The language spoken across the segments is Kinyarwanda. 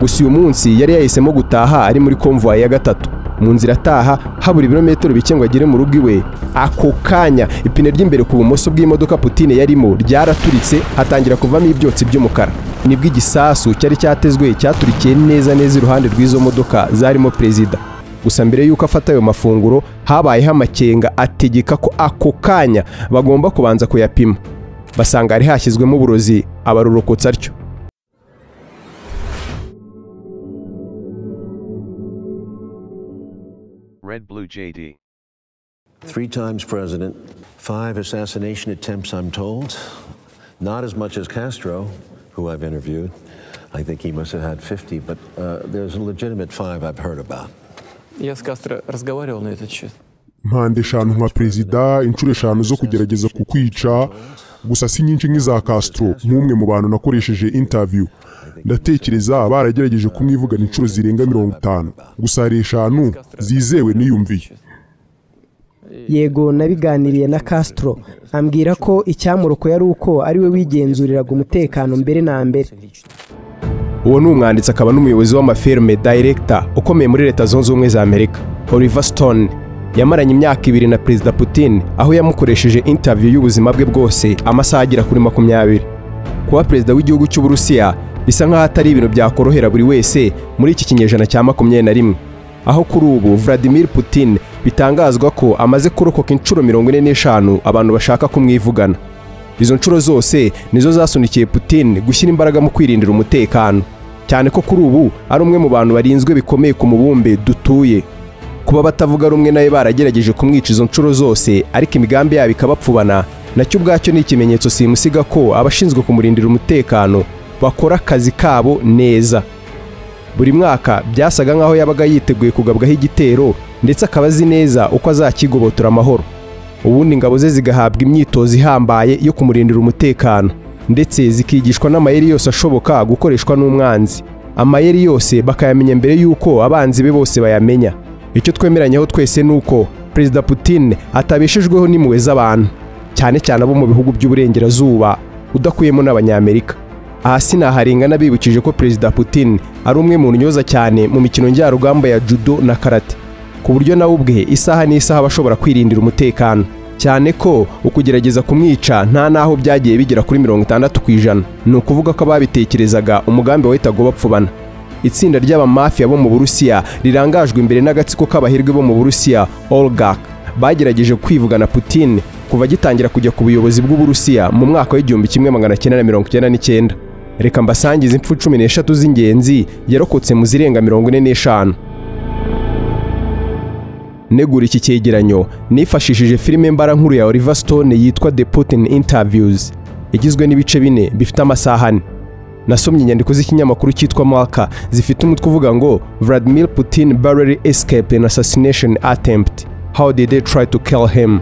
gusa uyu munsi yari yahisemo gutaha ari muri konvoyi ya gatatu. Mu nzira ataha habura ibirometero bike ngo agere mu rugo iwe. Ako kanya ipine ry'imbere ku bumoso bw'imodoka Putin yarimo ryaraturitse hatangira kuvamo ibyotsi by'umukara. Nibwo igisasu cyari cyatezwe cyaturikiye neza neza iruhande rw'izo modoka zarimo perezida. Gusa mbere y'uko afata ayo mafunguro habayeho amakenga ategeka ko ako kanya bagomba kubanza kuyapima. Basanga hari hashyizwemo uburozi abarurokotsa atyo. Red Blue JD. Three times president, five assassination attempts, I'm told. Not as much as Castro, who I've interviewed. I think he must have had 50, but uh, there's a legitimate five I've heard about. Я с Кастро разговаривал на этот счет. mpande eshanu nka perezida inshuro eshanu zo kugerageza kukwica gusa si nyinshi nk'iza Castro nk'umwe mu bantu nakoresheje interview. Ndatekereza baragerageje kumwivugana inshuro zirenga mirongo itanu. Gusa hari eshanu zizewe niyumviye. Yego nabiganiriye na Castro. Ambwira ko icyamurokoye ari uko ari we wigenzuriraga umutekano mbere na mbere. Uwo ni umwanditsi akaba n'umuyobozi w'amafilme director ukomeye muri leta zunze ubumwe za amerika oliver stone. Yamaranye imyaka ibiri na perezida putin aho yamukoresheje interview y'ubuzima bwe bwose amasaha agera kuri makumyabiri. Kuba perezida w'igihugu cy'uburusiya bisa nk'aho atari ibintu byakorohera buri wese muri iki kinyejana cya makumyabiri na rimwe. Aho kuri ubu vladimir putin bitangazwa ko amaze kurokoka inshuro mirongo ine n'eshanu abantu bashaka kumwivugana. Izo nshuro zose nizo zasunikiye putin gushyira imbaraga mu kwirindira umutekano. Cyane ko kuri ubu ari umwe mu bantu barinzwe bikomeye ku mubumbe dutuye. Kuba batavuga rumwe nawe baragerageje kumwica izo nshuro zose ariko imigambi yabo ikabapfubana. Nacyo ubwacyo ni ikimenyetso simusiga ko abashinzwe kumurindira umutekano bakora akazi kabo neza. Buri mwaka byasaga nk'aho yabaga yiteguye kugabwaho igitero ndetse akaba azi neza uko azakigobotora amahoro. Ubundi ingabo ze zigahabwa imyitozo ihambaye yo kumurindira umutekano ndetse zikigishwa n'amayeri yose ashoboka gukoreshwa n'umwanzi. Amayeri yose bakayamenya mbere y'uko abanzi be bose bayamenya. Icyo twemeranyeho twese ni uko perezida putin atabeshejweho n'impuhwe z'abantu cyane cyane abo mu bihugu by'uburengerazuba udakuyemo n'abanyamerika. Aha sinaharenga n'abibukije ko perezida putin ari umwe mu ntyoza cyane mu mikino njyarugamba ya judo na karate. Ku buryo nawe ubwe isaha n'isaha aba ashobora kwirindira umutekano. Cyane ko ukugerageza kumwica nta n'aho byagiye bigera kuri mirongo itandatu ku ijana. Ni ukuvuga ko ababitekerezaga umugambi wahitaga ubapfubana itsinda ry'abamafiya bo mu burusiya rirangajwe imbere n'agatsiko k'abahirwe bo mu burusiya olgak. Bagerageje kwivugana putin kuva agitangira kujya ku buyobozi bw'uburusiya mu mwaka w'igihumbi kimwe magana cyenda na mirongo icyenda n'icyenda. Reka mbasangize impfu cumi n'eshatu z'ingenzi yarokotse mu zirenga mirongo ine n'eshanu. Negura iki cyegeranyo. Nifashishije filime mbarankuru ya Oliver Stone yitwa The Putin Interviews. Igizwe n'ibice bine bifite amasaha ane. Nasomye inyandiko z'ikinyamakuru cyitwa Marca zifite umutwe uvuga ngo Vladimir Putin barely escaped an assassination attempt. How did they try to kill him?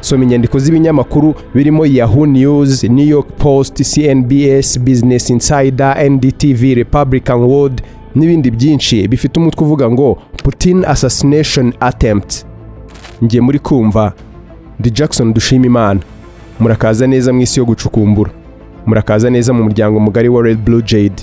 Soma inyandiko z'ibinyamakuru birimo Yahoo News, New York Post, CNBS, Business Insider, NDTV, Republican World n'ibindi byinshi bifite umutwe uvuga ngo Putin assassination attempt. Ngiye muri kumva. Ndi Jackson dushima imana murakaza neza mu isi yo gucukumbura. Murakaza neza mu muryango mugari wa Red Blue Jade.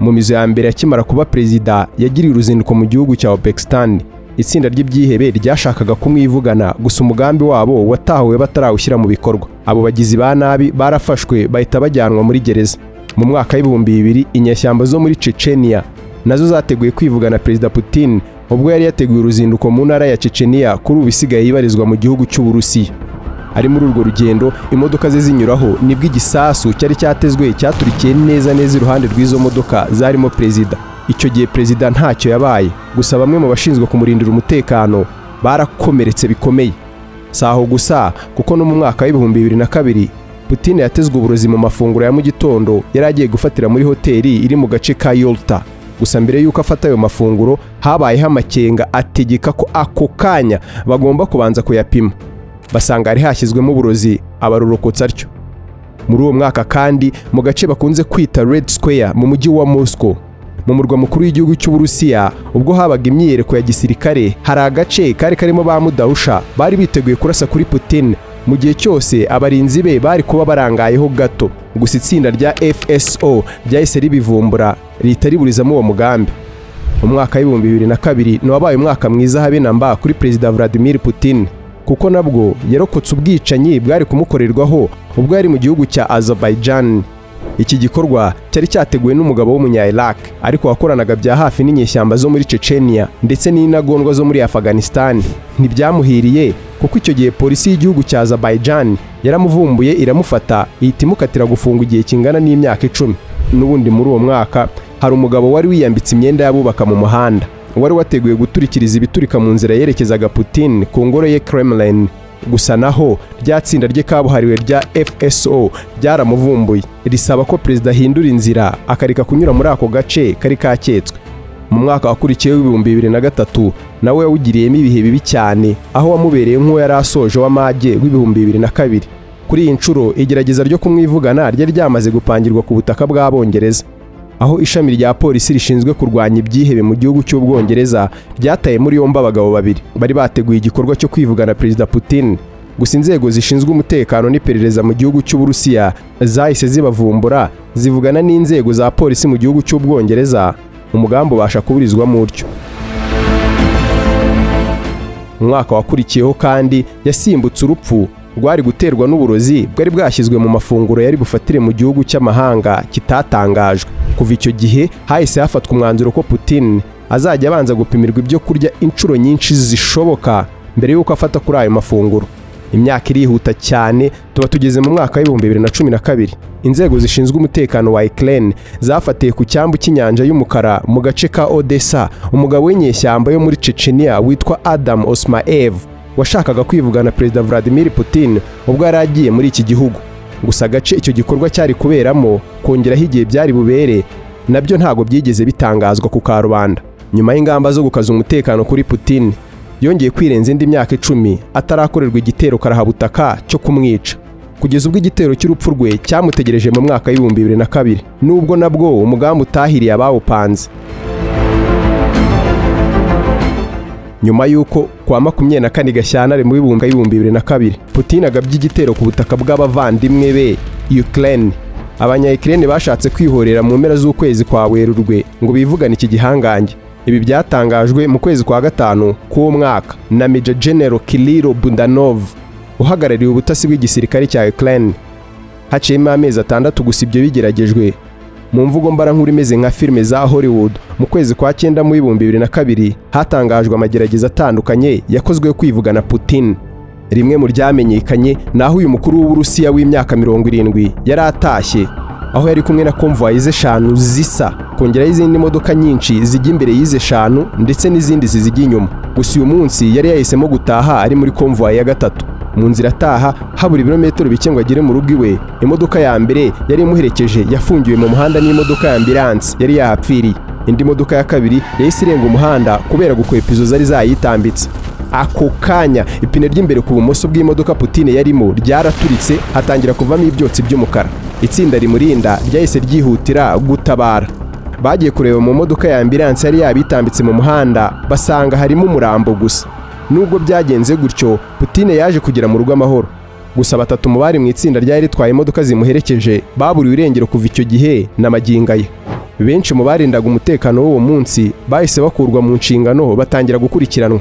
Mu mizo ya mbere akimara kuba perezida yagiriye uruzinduko mu gihugu cya Uzbekistan itsinda ry'ibyihebe ryashakaga kumwivugana gusa umugambi wabo watahuwe batarawushyira mu bikorwa. Abo bagizi ba nabi barafashwe bahita bajyanwa muri gereza. Mu mwaka w'ibihumbi bibiri inyeshyamba zo muri Chechenia na zo zateguye kwivugana perezida Putin ubwo yari yateguye uruzinduko mu ntara ya Chechenia kuri ubu isigaye yibarizwa mu gihugu cy'Uburusiya ari muri urwo rugendo imodoka ze zinyuraho ni bwo igisasu cyari cyatezwe cyaturikiye neza neza iruhande rw'izo modoka zarimo perezida. Icyo gihe perezida ntacyo yabaye gusa bamwe mu bashinzwe kumurindira umutekano barakomeretse bikomeye. Si aho gusa kuko no mu mwaka w'ibihumbi bibiri na kabiri Putin yatezwe uburozi mu mafunguro ya mu gitondo yari agiye gufatira muri hoteli iri mu gace ka Yolta gusa mbere y'uko afata ayo mafunguro habayeho amakenga ategeka ko ako kanya bagomba kubanza kuyapima. Basanga hari hashyizwemo uburozi abarurokotsa atyo. Muri uwo mwaka kandi mu gace bakunze kwita Red Square mu mujyi wa Moscow mu murwa mukuru w'igihugu cy'uburusiya ubwo habaga imyiyereko ya gisirikare hari agace kari karimo ba mudahusha bari biteguye kurasa kuri putin. Mu gihe cyose abarinzi be bari kuba barangayeho gato gusa itsinda rya fso ryahise ribivumbura rihita riburizamo uwo mugambi. Umwaka w'ibihumbi bibiri na kabiri ni wabaye umwaka mwiza habe na mba kuri perezida vladimir putin. Kuko nabwo yarokotse ubwicanyi bwari kumukorerwaho ubwo yari mu gihugu cya azerbaijan. Iki gikorwa cyari cyateguwe n'umugabo w'umunya Iraq ariko wakoranaga bya hafi n'inyeshyamba zo muri Chechnya ndetse n'intagondwa zo muri Afghanistan. Ntibyamuhiriye kuko icyo gihe polisi y'igihugu cya Azerbaijan yaramuvumbuye iramufata ihita imukatira gufungwa igihe kingana n'imyaka icumi. N'ubundi muri uwo mwaka hari umugabo wari wiyambitse imyenda y'abubaka mu muhanda. Wari wateguye guturikiriza ibiturika mu nzira yerekezaga Putin ku ngoro ye Kremlin. Gusa naho rya tsinda rye kabuhariwe rya FSO ryaramuvumbuye. Risaba ko perezida ahindura inzira akareka kunyura muri ako gace kari kaketswe mu mwaka wakurikiyeho w'ibihumbi bibiri na gatatu nawe yawugiriyemo ibihe bibi cyane aho wamubereye nk'uwo yari asoje w'amage w'ibihumbi bibiri na kabiri. Kuri iyi nshuro igerageza ryo kumwivugana ryari ryamaze gupangirwa ku butaka bw'abongereza. Aho ishami rya polisi rishinzwe kurwanya ibyihebe mu gihugu cy'ubwongereza ryataye muri yombi abagabo babiri. Bari bateguye igikorwa cyo kwivugana perezida putin. Gusa inzego zishinzwe umutekano n'iperereza mu gihugu cy'uburusiya zahise zibavumbura zivugana n'inzego za polisi mu gihugu cy'ubwongereza. Umugambi ubasha kuburizwamo utyo umwaka wakurikiyeho kandi yasimbutse urupfu rwari guterwa n'uburozi bwari bwashyizwe mu mafunguro yari bufatire mu gihugu cy'amahanga kitatangajwe. Kuva icyo gihe hahise hafatwa umwanzuro ko Putin azajya abanza gupimirwa ibyo kurya inshuro nyinshi zishoboka mbere y'uko afata kuri ayo mafunguro. Imyaka irihuta cyane tuba tugeze mu mwaka w'ibihumbi bibiri na cumi na kabiri. Inzego zishinzwe umutekano wa Ukraine zafatiye ku cyambu cy'inyanja y'umukara mu gace ka Odessa. Umugabo w'inyeshyamba yo muri Chechnya witwa Adam Osmaev washakaga kwivugana perezida Vladimir Putin ubwo yari agiye muri iki gihugu. Gusa agace icyo gikorwa cyari kuberamo kongeraho igihe byari bubere na byo ntabwo byigeze bitangazwa ku karubanda. Nyuma y'ingamba zo gukaza umutekano kuri Putin yongeye kwirenza indi myaka icumi atarakorerwa igitero karahabutaka cyo kumwica. Kugeza ubwo igitero cy'urupfu rwe cyamutegereje mu mwaka w'ibihumbi bibiri na kabiri. Nubwo nabwo umugambi utahiriye abawupanze. Nyuma y'uko kwa makumyabiri na kane gashyantare mu bihumbi bihumbi bibiri na kabiri putin agabye igitero ku butaka bw'abavandimwe be ukraine. Abanya-ukraine bashatse kwihorera mu mpera z'ukwezi kwa werurwe ngo bivugane iki gihangange. Ibi byatangajwe mu kwezi kwa gatanu k'uwo mwaka na Major General Kirilo Budanov uhagarariye ubutasi bw'igisirikare cya Ukraine. Haciyemo amezi atandatu gusa ibyo bigeragejwe mu mvugo mbarankuru imeze nka filime za Hollywood mu kwezi kwa cyenda mu bihumbi bibiri na kabiri hatangajwe amagerageza atandukanye yakozwe yo kwivugana Putin. Rimwe mu ryamenyekanye ni aho uyu mukuru w'uburusiya w'imyaka mirongo irindwi yari atashye. Aho yari kumwe na konvoyi eshanu zisa. Kongeraho izindi modoka nyinshi zijya imbere y'izi eshanu ndetse n'izindi zizijya inyuma. Gusa uyu munsi yari yahisemo gutaha ari muri konvoyi ya gatatu. Mu nzira ataha habura ibirometero bike ngo agere mu rugo iwe. Imodoka ya mbere yari imuherekeje yafungiwe mu muhanda n'imodoka ya ambilansi yari yahapfiriye. Indi modoka ya kabiri yahise irenga umuhanda kubera gukwepa izo zari zayitambitse. Ako kanya ipine ry'imbere ku bumoso bw'imodoka Putin yarimo ryaraturitse hatangira kuvamo ibyotsi by'umukara. Itsinda rimurinda ryahise ryihutira gutabara. Bagiye kureba mu modoka ya ambilansi yari yabitambitse mu muhanda basanga harimo umurambo gusa. Nubwo byagenze gutyo Putin yaje kugera mu rugo amahoro. Gusa batatu mu bari mu itsinda ryari ritwaye imodoka zimuherekeje baburiwe irengero kuva icyo gihe na maginga ye benshi mu barindaga umutekano w'uwo munsi bahise bakurwa mu nshingano batangira gukurikiranwa.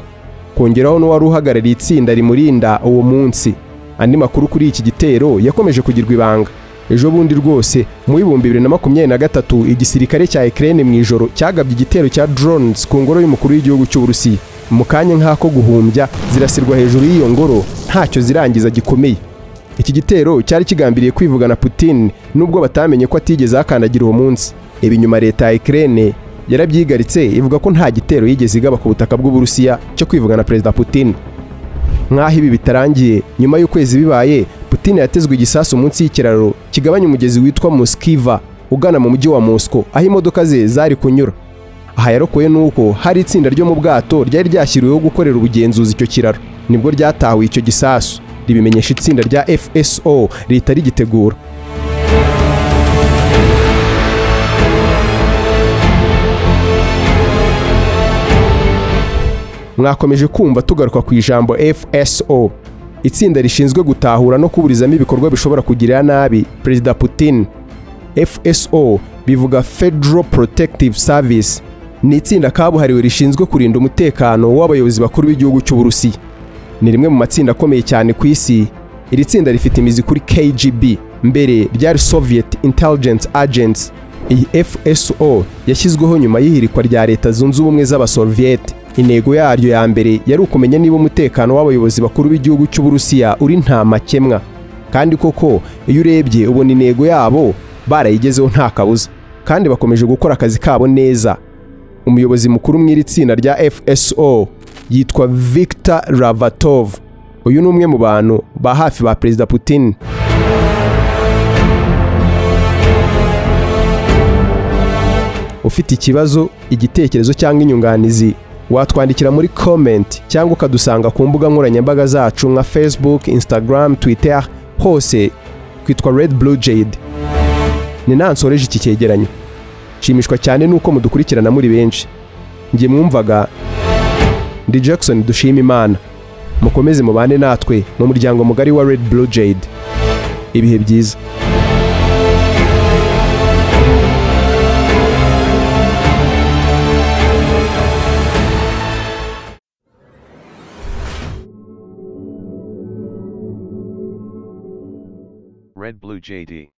Kongeraho n'uwari uhagarariye itsinda rimurinda uwo munsi. Andi makuru kuri iki gitero yakomeje kugirwa ibanga. Ejo bundi rwose mu bihumbi bibiri na makumyabiri na gatatu igisirikare cya Ukraine mu ijoro cyagabye igitero cya drones ku ngoro y'umukuru w'igihugu cy'uburusiya mu kanya nk'ako guhumbya zirasirwa hejuru y'iyo ngoro ntacyo zirangiza gikomeye. Iki gitero cyari kigambiriye kwivugana Putin nubwo batamenye ko atigeze akandagira uwo munsi. Ibi nyuma leta ya Ukraine yarabyigaritse ivuga ko nta gitero yigeze igaba ku butaka bw'uburusiya cyo kwivugana perezida Putin. Nk'aho ibi bitarangiye nyuma y'ukwezi bibaye putin yatezwe igisasu munsi y'ikiraro kigabanya umugezi witwa muskiva ugana mu mujyi wa mosco aho imodoka ze zari kunyura. Aha yarokowe n'uko hari itsinda ryo mu bwato ryari ryashyiriweho gukorera ubugenzuzi icyo kiraro. Nibwo ryatawe icyo gisasu. Ribimenyesha itsinda rya fso leta rigitegura. Mwakomeje kumva tugaruka ku ijambo fso itsinda rishinzwe gutahura no kuburizamo ibikorwa bishobora kugirira nabi perezida putin. Fso bivuga federal protective service. Ni itsinda kabuhariwe rishinzwe kurinda umutekano w'abayobozi bakuru b'igihugu cy'uburusiya ni rimwe mu matsinda akomeye cyane ku isi. Iri tsinda rifite imizi kuri kgb mbere ryari soviet intelligence agency iyi fso yashyizweho nyuma y'ihirikwa rya leta zunze ubumwe z'abasoviet. Intego yaryo ya mbere yari ukumenya niba umutekano w'abayobozi bakuru b'igihugu cy'uburusiya uri nta makemwa. Kandi koko iyo urebye ubona intego yabo barayigezeho nta kabuza. Kandi bakomeje gukora akazi kabo neza. Umuyobozi mukuru mu iri tsinda rya fso yitwa victor ravatov uyu ni umwe mu bantu ba hafi ba perezida putin. Ufite ikibazo igitekerezo cyangwa inyunganizi? Watwandikira muri comment cyangwa ukadusanga ku mbuga nkoranyambaga zacu nka facebook instagram twitter hose twitwa red blue jade. Ni nansoreje iki cyegeranyo. Nshimishwa cyane nuko mudukurikirana muri benshi. Njye mwumvaga ndi jackson dushima imana mukomeze mubane natwe mu muryango mugari wa red blue jade. Ibihe byiza. Kalu JD.